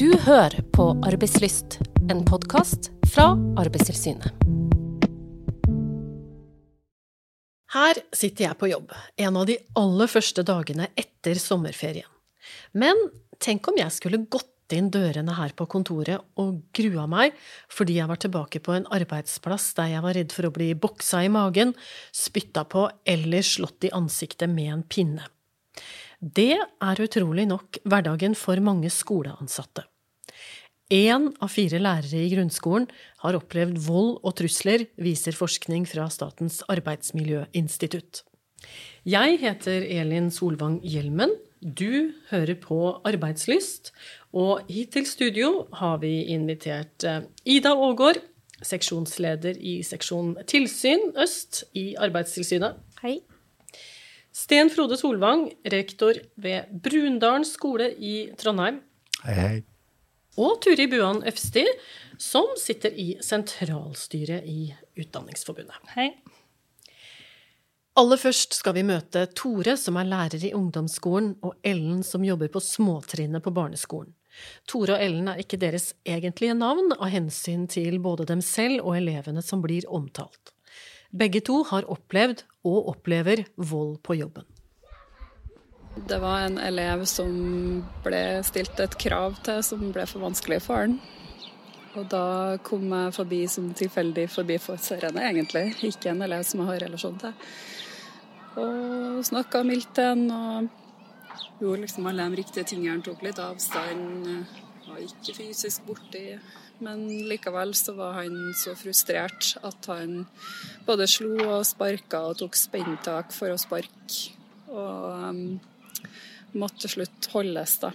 Du hører på Arbeidslyst, en podkast fra Arbeidstilsynet. Her sitter jeg på jobb, en av de aller første dagene etter sommerferien. Men tenk om jeg skulle gått inn dørene her på kontoret og grua meg fordi jeg var tilbake på en arbeidsplass der jeg var redd for å bli boksa i magen, spytta på eller slått i ansiktet med en pinne. Det er utrolig nok hverdagen for mange skoleansatte. Én av fire lærere i grunnskolen har opplevd vold og trusler, viser forskning fra Statens arbeidsmiljøinstitutt. Jeg heter Elin Solvang Hjelmen. Du hører på Arbeidslyst, og hit til studio har vi invitert eh, Ida Aagaard, seksjonsleder i seksjon tilsyn øst i Arbeidstilsynet. Hei. Sten Frode Solvang, rektor ved Brundalen skole i Trondheim. Hei, hei. Og Turi Buan Øfsti, som sitter i sentralstyret i Utdanningsforbundet. Hei. Aller først skal vi møte Tore, som er lærer i ungdomsskolen, og Ellen, som jobber på småtrinnet på barneskolen. Tore og Ellen er ikke deres egentlige navn, av hensyn til både dem selv og elevene som blir omtalt. Begge to har opplevd, og opplever, vold på jobben. Det var en elev som ble stilt et krav til som ble for vanskelig for han. Og da kom jeg forbi som tilfeldig forbiførende, egentlig. Ikke en elev som jeg har relasjon til. Og snakka mildt til han og gjorde liksom alle de riktige tingene. Han tok litt avstand, var ikke fysisk borti. Men likevel så var han så frustrert at han både slo og sparka og tok spenntak for å sparke. Og um, måtte til slutt holdes, da.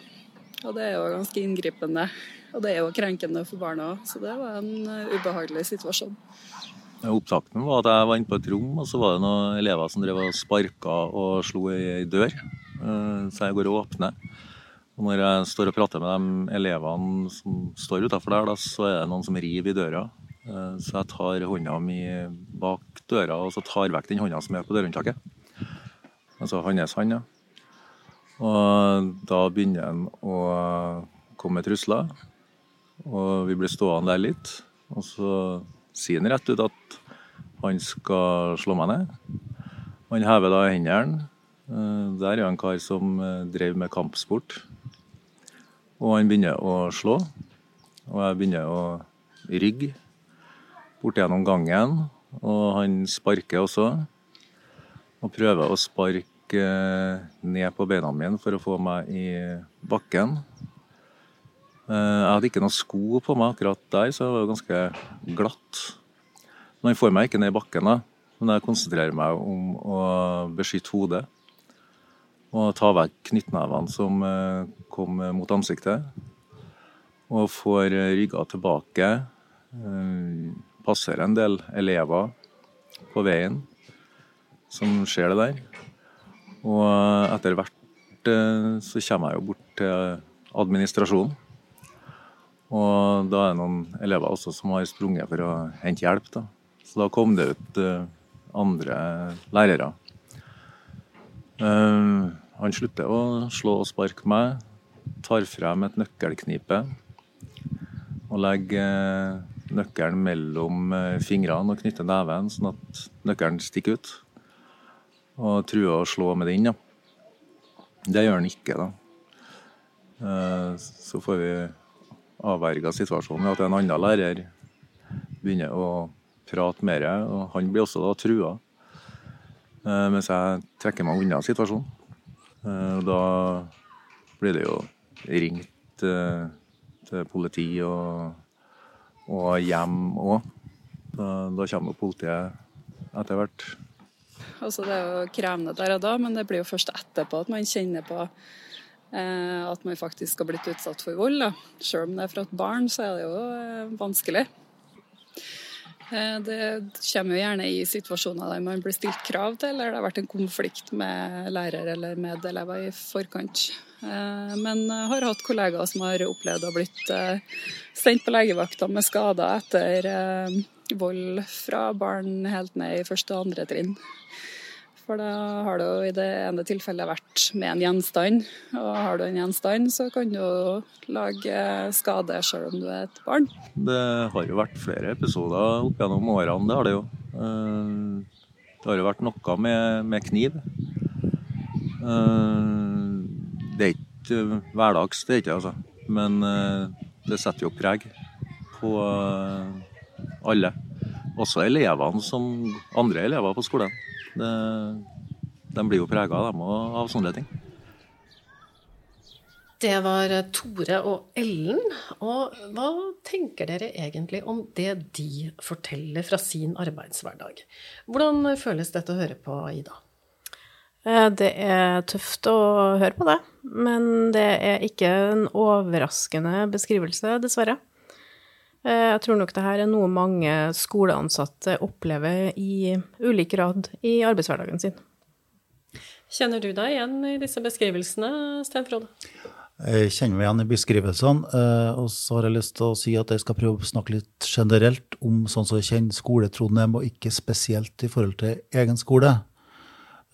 Og det er jo ganske inngripende. Og det er jo krenkende for barna òg, så det var en uh, ubehagelig situasjon. Opptakten var at jeg var inne på et rom, og så var det noen elever som drev og sparka og slo i ei dør. Eh, så jeg går og åpner. Og når jeg står og prater med de elevene som står utafor der, da, så er det noen som river i døra. Eh, så jeg tar hånda mi bak døra og så tar vekk den hånda som er på dørhåndtaket. Altså hans hånd, ja. Og da begynner han å komme med trusler. Og vi blir stående der litt. Og så sier han rett ut at han skal slå meg ned. Han hever da hendene. Eh, der er en kar som eh, drev med kampsport. Og han begynner å slå. Og jeg begynner å rygge bort gjennom gangen. Og han sparker også. Og prøver å sparke eh, ned på beina mine for å få meg i bakken. Jeg hadde ikke noen sko på meg akkurat der, så det var ganske glatt. Men han får meg ikke ned i bakken, da. Men jeg konsentrerer meg om å beskytte hodet. Og ta vekk knyttnevene som eh, kom mot ansiktet. Og får rygga tilbake. Passer en del elever på veien som ser det der. Og etter hvert eh, så kommer jeg jo bort til administrasjonen. Og da er det noen elever også som har sprunget for å hente hjelp. da. Så da kom det ut andre lærere. Uh, han slutter å slå og sparke meg, tar frem et nøkkelknipe og legger nøkkelen mellom fingrene og knytter neven, sånn at nøkkelen stikker ut. Og truer å slå med den. Ja. Det gjør han ikke, da. Uh, så får vi avverga situasjonen ved at en annen lærer begynner å prate mer. og Han blir også da trua, eh, mens jeg trekker meg unna situasjonen. Eh, da blir det jo ringt eh, til politi og, og hjem òg. Da, da kommer politiet etter hvert. Altså, det er jo krevende der og da, men det blir jo først etterpå at man kjenner på Eh, at man faktisk har blitt utsatt for vold. Da. Selv om det er fra et barn, så er det jo vanskelig. Eh, det kommer jo gjerne i situasjoner der man blir stilt krav til, eller det har vært en konflikt med lærer eller medelever i forkant. Men jeg har hatt kollegaer som har opplevd å ha blitt sendt på legevakta med skader etter vold fra barn helt ned i første og andre trinn. For da har du i det ene tilfellet vært med en gjenstand, og har du en gjenstand, så kan du lage skade selv om du er et barn. Det har jo vært flere episoder opp gjennom årene, det har det jo. Eh, det har jo vært noe med, med kniv. Eh, det er ikke hverdags, det er ikke altså. Men eh, det setter jo preg på alle. Også elevene som andre elever på skolen. Det, de blir jo prega av sånne ting. Det var Tore og Ellen. Og hva tenker dere egentlig om det de forteller fra sin arbeidshverdag? Hvordan føles dette å høre på, Ida? Eh, det er tøft å høre på det, men det er ikke en overraskende beskrivelse, dessverre. Eh, jeg tror nok det her er noe mange skoleansatte opplever i ulik grad i arbeidshverdagen sin. Kjenner du deg igjen i disse beskrivelsene, Sten Frode? Jeg kjenner meg igjen i beskrivelsene, eh, og så har jeg lyst til å si at jeg skal prøve å snakke litt generelt om sånn som jeg kjenner skole Trondheim, og ikke spesielt i forhold til egen skole.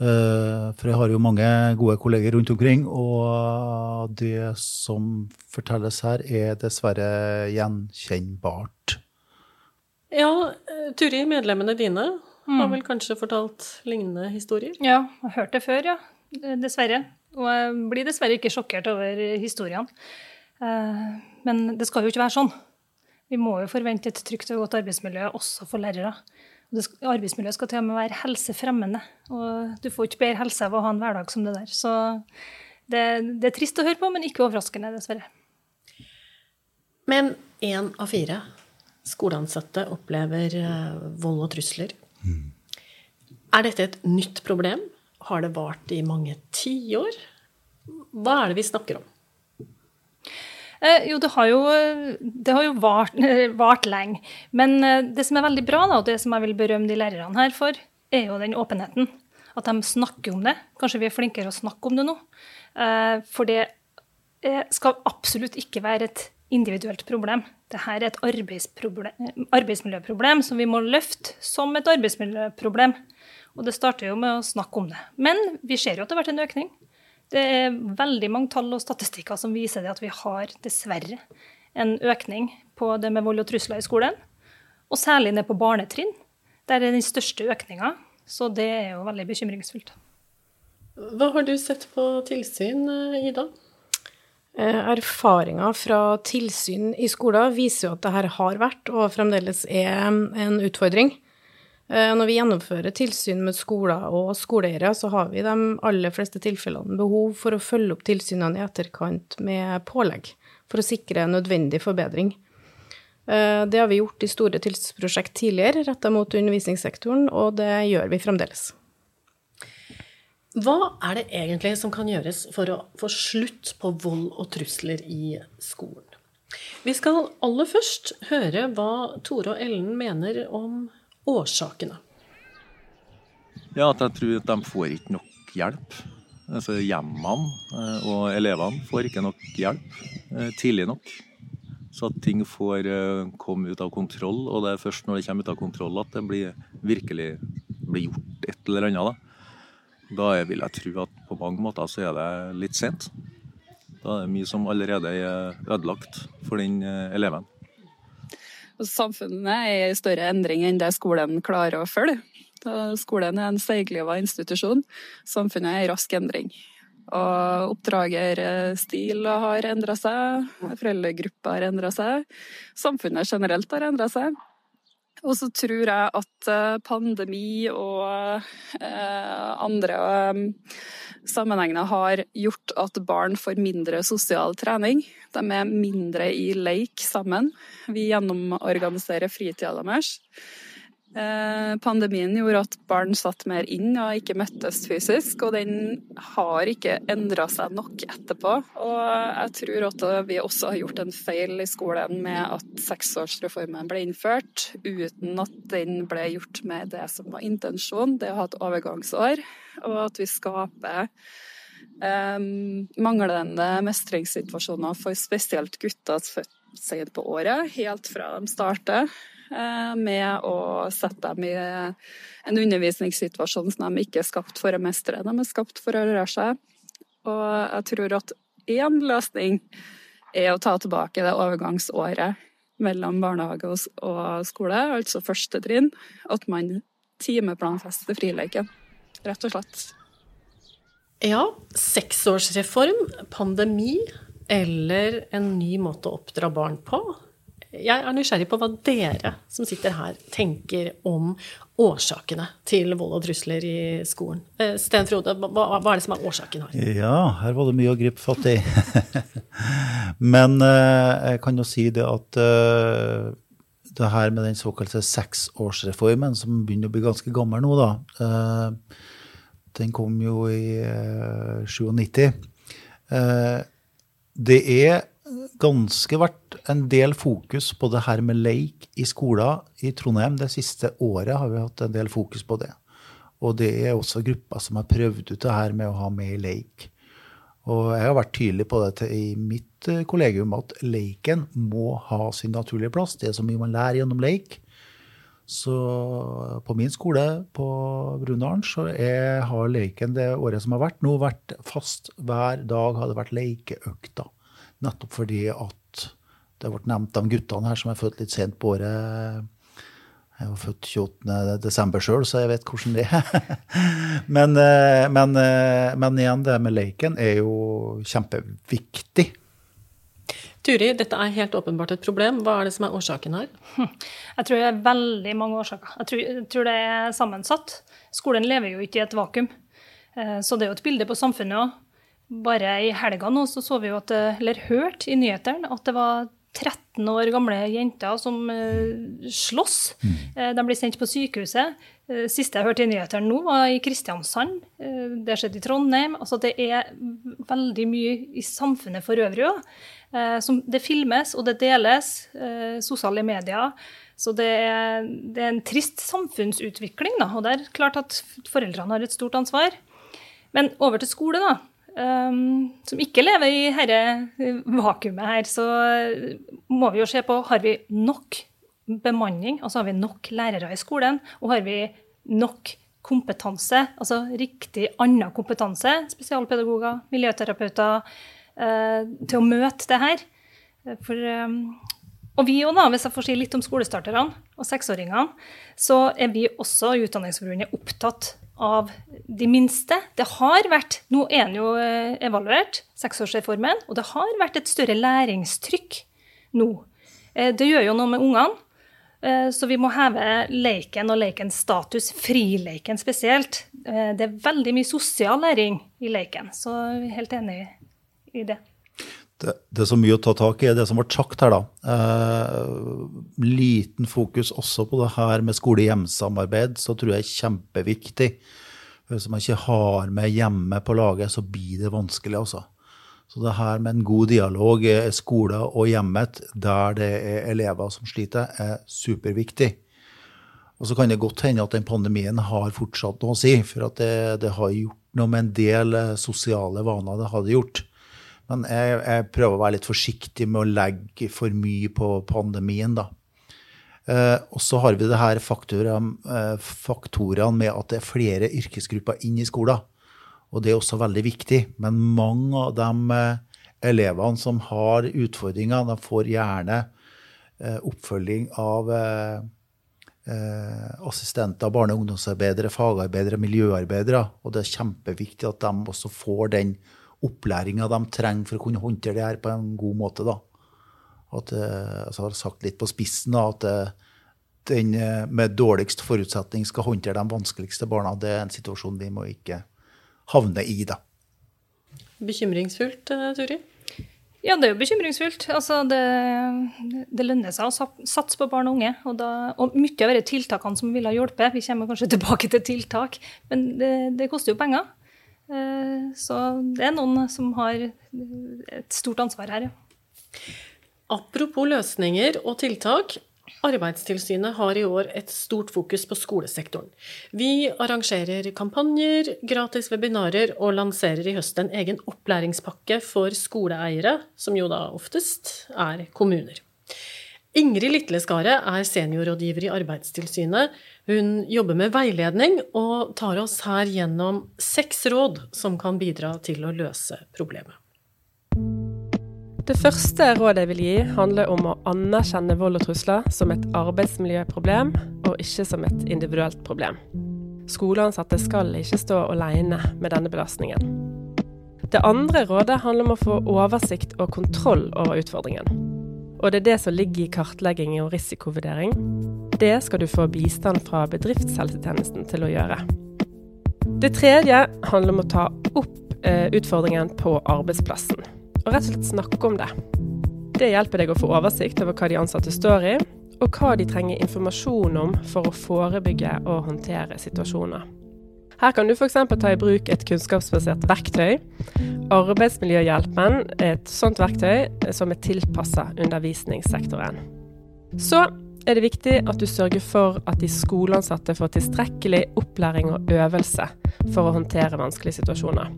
Eh, for jeg har jo mange gode kolleger rundt omkring, og det som fortelles her, er dessverre gjenkjennbart. Ja, eh, Turi, medlemmene dine har mm. vel kanskje fortalt lignende historier? Ja, jeg har hørt det før, ja. Dessverre. Og jeg blir dessverre ikke sjokkert over historiene. Eh, men det skal jo ikke være sånn. Vi må jo forvente et trygt og godt arbeidsmiljø også for lærere. Arbeidsmiljøet skal til og med være helsefremmende. Og du får ikke bedre helse av å ha en hverdag som det der. Så det, det er trist å høre på, men ikke overraskende, dessverre. Men én av fire skoleansatte opplever eh, vold og trusler. Mm. Er dette et nytt problem? Har det vart i mange tiår? Hva er det vi snakker om? Eh, jo, det har jo, det har jo vart, vart, lenge. Men eh, det som er veldig bra, da, og det som jeg vil berømme de lærerne her for, er jo den åpenheten. At de snakker om det. Kanskje vi er flinkere å snakke om det nå. Eh, for det skal absolutt ikke være et individuelt problem. Dette er et arbeidsmiljøproblem som vi må løfte som et arbeidsmiljøproblem. Og det starter jo med å snakke om det. Men vi ser jo at det har vært en økning. Det er veldig mange tall og statistikker som viser det at vi har dessverre en økning på det med vold og trusler i skolen. Og særlig ned på barnetrinn. Der er den største økninga. Så det er jo veldig bekymringsfullt. Hva har du sett på tilsyn, Ida? Eh, Erfaringer fra tilsyn i skolen viser jo at dette har vært og fremdeles er en utfordring. Eh, når vi gjennomfører tilsyn med skoler og skoleeiere, så har vi i de aller fleste tilfellene behov for å følge opp tilsynene i etterkant med pålegg, for å sikre nødvendig forbedring. Eh, det har vi gjort i store tilsynsprosjekt tidligere retta mot undervisningssektoren, og det gjør vi fremdeles. Hva er det egentlig som kan gjøres for å få slutt på vold og trusler i skolen? Vi skal aller først høre hva Tore og Ellen mener om årsakene? Ja, at jeg tror at de får ikke nok hjelp. Altså Hjemmene eh, og elevene får ikke nok hjelp eh, tidlig nok. Så at ting får eh, komme ut av kontroll, og det er først når det kommer ut av kontroll at det blir, virkelig blir gjort et eller annet. Da, da vil jeg tro at på mange måter så er det litt sent. Da er det mye som allerede er ødelagt for den eleven. Samfunnet er i større endring enn det skolen klarer å følge. Skolen er en seigliva institusjon. Samfunnet er i rask endring. Og oppdragerstil har endra seg, foreldregrupper har endra seg, samfunnet generelt har endra seg. Og så tror jeg at eh, pandemi og eh, andre eh, sammenhengene har gjort at barn får mindre sosial trening. De er mindre i leik sammen. Vi gjennomorganiserer fritida deres. Eh, pandemien gjorde at barn satt mer inn og ikke møttes fysisk, og den har ikke endra seg nok etterpå. Og jeg tror at vi også har gjort en feil i skolen med at seksårsreformen ble innført, uten at den ble gjort med det som var intensjonen, det å ha et overgangsår, og at vi skaper um, manglende mestringssituasjoner for spesielt gutter født sent på året, helt fra de starter. Eh, med å sette dem i en undervisningssituasjon som de ikke er skapt for å mestre. De er skapt for å røre seg. Og jeg tror at én løsning er å ta tilbake det overgangsåret mellom barnehage og skole, altså første trinn. At man timeplanfester frileken, rett og slett. Ja, seksårsreform, pandemi eller en ny måte å oppdra barn på. Jeg er nysgjerrig på hva dere som sitter her, tenker om årsakene til vold og trusler i skolen. Eh, Sten Frode, hva, hva er det som er årsaken her? Ja, her var det mye å gripe fatt i. Men eh, jeg kan jo si det at eh, det her med den såkalte seksårsreformen, som begynner å bli ganske gammel nå, da. Den kom jo i 97. Det er ganske vært en del fokus på det her med leik i skolen i Trondheim. Det siste året har vi hatt en del fokus på det. Og det er også grupper som har prøvd ut det her med å ha med leik. Og jeg har vært tydelig på det i mitt eh, kollegium at leiken må ha sin naturlige plass. Det er så mye man lærer gjennom leik. Så på min skole på Brunaren så er, har leiken det året som har vært, nå vært fast. Hver dag har det vært leikeøkter. Nettopp fordi at det ble nevnt de guttene her som er født litt sent på året. Jeg var født 28.12. sjøl, så jeg vet hvordan det er. men, eh, men, eh, men, igjen, det med leiken er jo kjempeviktig. Turi, dette er helt åpenbart et problem. Hva er det som er årsaken her? Jeg tror det er veldig mange årsaker. Jeg tror, jeg tror det er sammensatt. Skolen lever jo ikke i et vakuum. Eh, så det er jo et bilde på samfunnet òg. Bare i helga nå så, så vi jo at, eller hørte i nyhetene at det var 13 år gamle jenter som uh, slåss. Mm. Uh, de blir sendt på sykehuset. Siste jeg hørte i nyhetene nå, var i Kristiansand. det skjedde i Trondheim. Altså det er veldig mye i samfunnet for øvrig òg. det filmes og det deles. sosiale medier. Så det er, det er, en trist samfunnsutvikling, da. Og det er klart at foreldrene har et stort ansvar. Men over til skole, da um, som ikke lever i dette vakuumet her, så må vi jo se på har vi nok bemanning, altså har vi nok lærere i skolen, og har vi nok kompetanse, altså riktig annen kompetanse, spesialpedagoger, miljøterapeuter, uh, til å møte det her. For, um, og vi òg, hvis jeg får si litt om skolestarterne og seksåringene, så er vi også i Utdanningsforbundet opptatt av de minste. Det har vært, Nå er den jo eh, evaluert, seksårsreformen, og det har vært et større læringstrykk nå. Eh, det gjør jo noe med ungene. Eh, så vi må heve leken og lekens status, frileken spesielt. Det er veldig mye sosial læring i leken, så vi er helt enig i det. Det, det, er så mye å ta tak i, er det som ble sagt her, da. Eh, liten fokus også på det her med skole-hjem-samarbeid, så tror jeg er kjempeviktig. Hvis man ikke har med hjemme på laget, så blir det vanskelig, altså. Så det her med en god dialog skole og hjemmet der det er elever som sliter, er superviktig. Og så kan det godt hende at den pandemien har fortsatt noe å si, for det, det har gjort noe med en del sosiale vaner. det hadde gjort. Men jeg, jeg, prøver å være litt forsiktig med å legge for mye på pandemien, da. Eh, og så har vi det her faktorene, eh, faktorene med at det er flere yrkesgrupper inn i skolen. Og det er også veldig viktig. Men mange av de eh, elevene som har utfordringer, de får gjerne eh, oppfølging av assistenter, barne- og ungdomsarbeidere, fagarbeidere, miljøarbeidere. Og det er kjempeviktig at de også får den opplæringa de trenger for å kunne håndtere det her på en god måte. da. At, eh, altså, jeg har sagt litt på spissen da, at eh, den eh, med dårligst forutsetning skal håndtere de vanskeligste barna. Det er en situasjon vi må ikke havne i, da. Bekymringsfullt, Turi? Ja, det er jo bekymringsfullt. Altså, det, det, lønner seg å satse på barn og unge. Og, da, og mye av de tiltakene som ville ha hjulpet, vi kommer kanskje tilbake til tiltak, men det, det koster jo penger. Eh, så det er noen som har et stort ansvar her, ja. Apropos løsninger og tiltak. Arbeidstilsynet har i år et stort fokus på skolesektoren. Vi arrangerer kampanjer, gratis webinarer og lanserer i høst en egen opplæringspakke for skoleeiere, som jo da oftest er kommuner. Ingrid Litleskaret er seniorrådgiver i Arbeidstilsynet. Hun jobber med veiledning og tar oss her gjennom seks råd som kan bidra til å løse problemet. Det første rådet jeg vil gi, handler om å anerkjenne vold og trusler som et arbeidsmiljøproblem, og ikke som et individuelt problem. Skoleansatte skal ikke stå alene med denne belastningen. Det andre rådet handler om å få oversikt og kontroll over utfordringen. Og det er det som ligger i kartlegging og risikovurdering. Det skal du få bistand fra bedriftshelsetjenesten til å gjøre. Det tredje handler om å ta opp eh, utfordringen på arbeidsplassen, og rett og slett snakke om det. Det hjelper deg å få oversikt over hva de ansatte står i, og hva de trenger informasjon om for å forebygge og håndtere situasjoner. Her kan du f.eks. ta i bruk et kunnskapsbasert verktøy. Arbeidsmiljøhjelpen er et sånt verktøy som er tilpassa undervisningssektoren. Så er det viktig at du sørger for at de skoleansatte får tilstrekkelig opplæring og øvelse for å håndtere vanskelige situasjoner.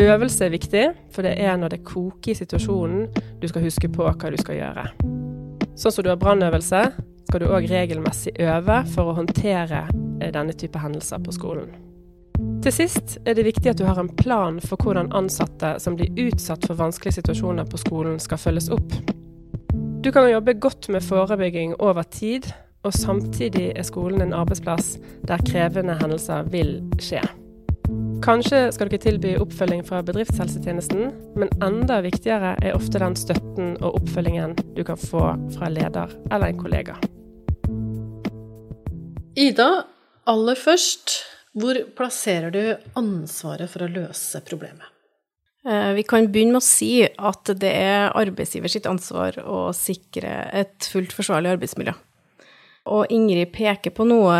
Øvelse er viktig, for det er når det koker i situasjonen du skal huske på hva du skal gjøre. Sånn som du har brannøvelse, skal du òg regelmessig øve for å håndtere eh, denne type hendelser på skolen. Til sist er det viktig at du har en plan for hvordan ansatte som blir utsatt for vanskelige situasjoner på skolen, skal følges opp. Du kan jobbe godt med forebygging over tid, og samtidig er skolen en arbeidsplass der krevende hendelser vil skje. Kanskje skal dere tilby oppfølging fra bedriftshelsetjenesten, men enda viktigere er ofte den støtten og oppfølgingen du kan få fra leder eller en kollega. Ida, aller først, hvor plasserer du ansvaret for å løse problemet? Eh, vi kan begynne med å si at det er arbeidsgiver sitt ansvar å sikre et fullt forsvarlig arbeidsmiljø. Og Ingrid peker på noe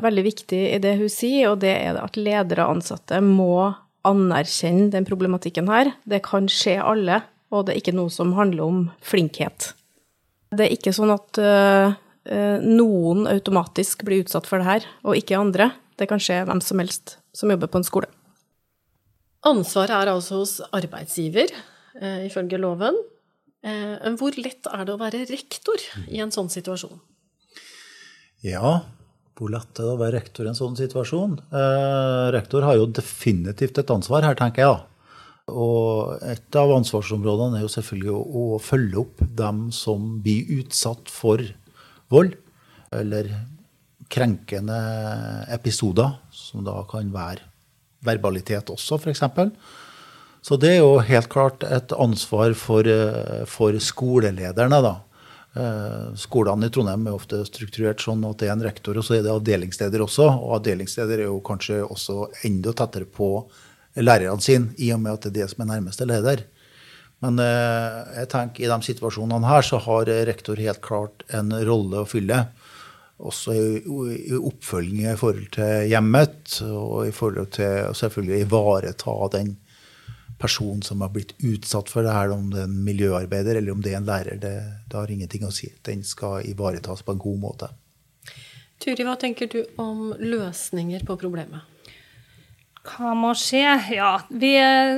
veldig viktig i det hun sier, og det er at ledere og ansatte må anerkjenne den problematikken her. Det kan skje alle, og det er ikke noe som handler om flinkhet. Det er ikke sånn at uh, noen automatisk blir utsatt for det her, og ikke andre. Det kan skje hvem som helst som jobber på en skole. Ansvaret er altså hos arbeidsgiver, uh, ifølge loven. Uh, hvor lett er det å være rektor i en sånn situasjon? Ja, hvor lett er det å være rektor i en sånn situasjon? Eh, rektor har jo definitivt et ansvar her, tenker jeg. da. Og et av ansvarsområdene er jo selvfølgelig å, å, følge opp dem som blir utsatt for vold, eller krenkende episoder, som da kan være verbalitet også, f.eks. Så det er jo helt klart et ansvar for, eh, for skolelederne, da Eh, skolene i Trondheim er ofte strukturert sånn at det er en rektor, og så er det avdelingsleder også. Og avdelingsleder er jo kanskje også enda tettere på lærerne sine, i og med at det er det som er nærmeste leder. Men eh, jeg tenker i de situasjonene her så har rektor helt klart en rolle å fylle. Også i, oppfølging i forhold til hjemmet, og i forhold til selvfølgelig ivareta den personen som har blitt utsatt for det her, om det er en miljøarbeider eller om det er en lærer, det, det har ingenting å si. Den skal ivaretas på en god måte. Turi, hva tenker du om løsninger på problemet? Hva må skje? Ja, vi,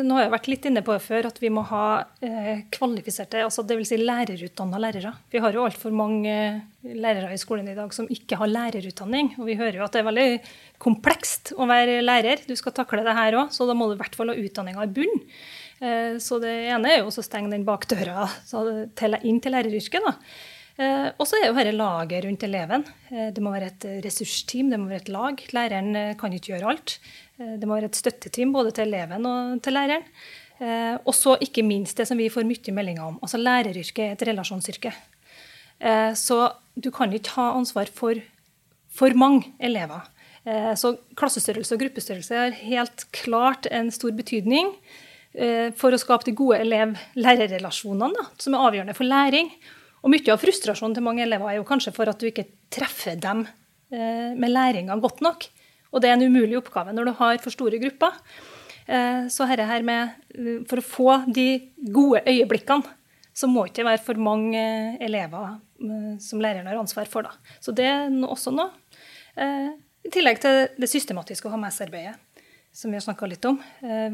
nå har jeg vært litt inne på det før at vi må ha eh, kvalifiserte, altså dvs. Si lærerutdanna lærere. Vi har jo altfor mange eh, lærere i skolen i dag som ikke har lærerutdanning. Og vi hører jo at det er veldig komplekst å være lærer. Du skal takle det her òg, så da må du i hvert fall ha utdanninga i bunn. Eh, så det ene er jo å stenge den bakdøra inn til læreryrket. da. Eh, og så er jo dette laget rundt eleven. Eh, det må være et ressursteam, det må være et lag. Læreren eh, kan ikke gjøre alt. Det må være et støtteteam både til eleven og til læreren. Og så ikke minst det som vi får mye meldinger om. altså Læreryrket er et relasjonsyrke. Så du kan ikke ha ansvar for for mange elever. Så klassestørrelse og gruppestørrelse har helt klart en stor betydning for å skape de gode elev-lærerrelasjonene, som er avgjørende for læring. Og mye av frustrasjonen til mange elever er jo kanskje for at du ikke treffer dem med læringa godt nok. Og det er en umulig oppgave når du har for store grupper. Så så her med, eh, for å få de gode øyeblikkene, så må det ikke være for mange eh, elever som læreren har ansvar for. Da. Så det er også noe. I tillegg til det systematiske å HMS-arbeidet, som vi har snakka litt om.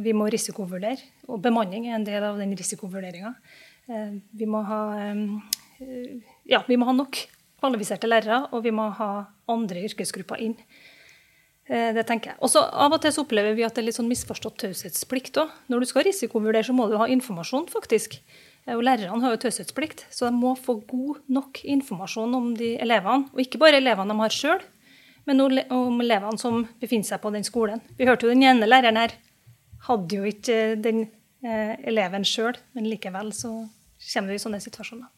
Vi må risikovurdere, og bemanning er en del av den risikovurderinga. Vi må ha ja, vi må ha nok kvalifiserte lærere, og vi må ha andre yrkesgrupper inn. Eh, det tenker jeg. Og så Av og til så opplever vi at det er litt sånn misforstått taushetsplikt òg. Når du skal risikovurdere, så må du ha informasjon, faktisk. Eh, og Lærerne har jo taushetsplikt, så de må få god nok informasjon om de elevene. Og ikke bare elevene de har sjøl, men om elevene som befinner seg på den skolen. Vi hørte jo den ene læreren her hadde jo ikke den eh, eleven sjøl, men likevel så kommer vi i sånne situasjoner.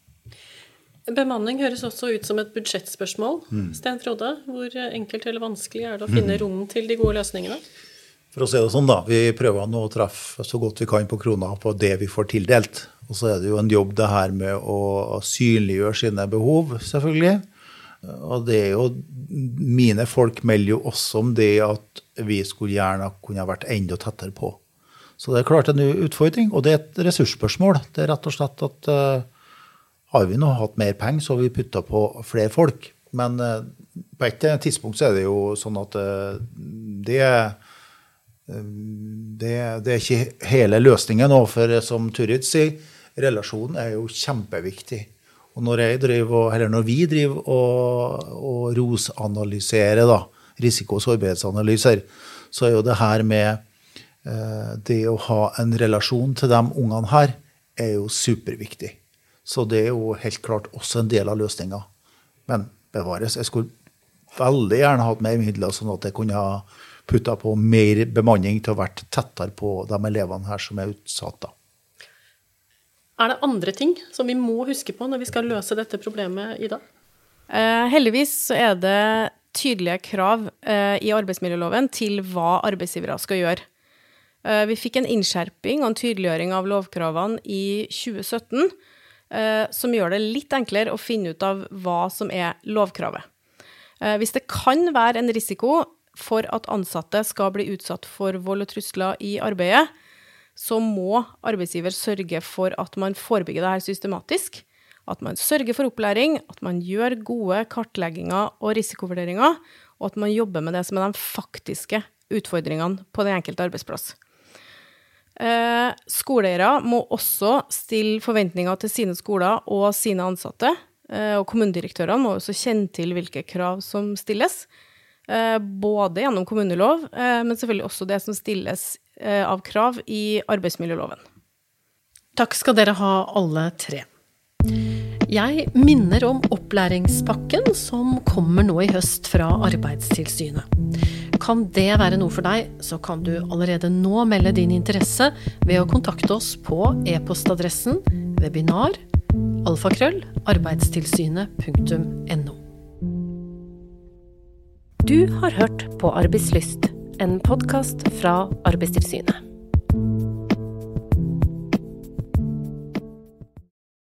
Bemanning høres også ut som et budsjettspørsmål. Mm. Sten Frode, hvor enkelt eller vanskelig er det å finne mm. rom til de gode løsningene? For å si det sånn, da. Vi prøver nå å treffe så godt vi kan på krona på det vi får tildelt. Og så er det jo en jobb det her med å synliggjøre sine behov, selvfølgelig. Og det er jo Mine folk melder jo også om det at vi skulle gjerne kunne vært enda tettere på. Så det er klart en utfordring, og det er et ressursspørsmål. Det er rett og slett at uh, har vi nå hatt mer penger, så har vi putta på flere folk. Men uh, på et tidspunkt så er det jo sånn at uh, det, det, det, er ikke hele løsningen nå. For som Turid sier, relasjonen er jo kjempeviktig. Og når, driver, når vi driver og, og ROS-analyserer, risiko- og sårbarhetsanalyser, så er jo det her med eh, det å ha en relasjon til de ungene her, er jo superviktig. Så det er jo helt klart også en del av løsninga. Men bevares, jeg skulle veldig gjerne hatt mer midler, sånn at jeg kunne ha putta på mer bemanning til å vært tettere på de elevene her som er utsatt. da. Er det andre ting som vi må huske på når vi skal løse dette problemet, Ida? Eh, heldigvis så er det tydelige krav eh, i arbeidsmiljøloven til hva arbeidsgivere skal gjøre. Eh, vi fikk en innskjerping og en tydeliggjøring av lovkravene i 2017 eh, som gjør det litt enklere å finne ut av hva som er lovkravet. Eh, hvis det kan være en risiko for at ansatte skal bli utsatt for vold og trusler i arbeidet, så må arbeidsgiver sørge for at man forebygger det her systematisk. At man sørger for opplæring, at man gjør gode kartlegginger og risikovurderinger, og at man jobber med det som er de faktiske utfordringene på den enkelte arbeidsplass. Eh, skoleeiere må også stille forventninger til sine skoler og sine ansatte. Eh, og kommunedirektørene må også kjenne til hvilke krav som stilles. Eh, både gjennom kommunelov, eh, men selvfølgelig også det som stilles Eh, av krav i arbeidsmiljøloven. Takk skal dere ha, alle tre. Jeg minner om opplæringspakken som kommer nå i høst fra Arbeidstilsynet. Kan det være noe for deg, så kan du allerede nå melde din interesse ved å kontakte oss på e-postadressen webinar alfakrøll arbeidstilsynet.no. Du har hørt på Arbeidslyst en podkast fra Arbeidstilsynet.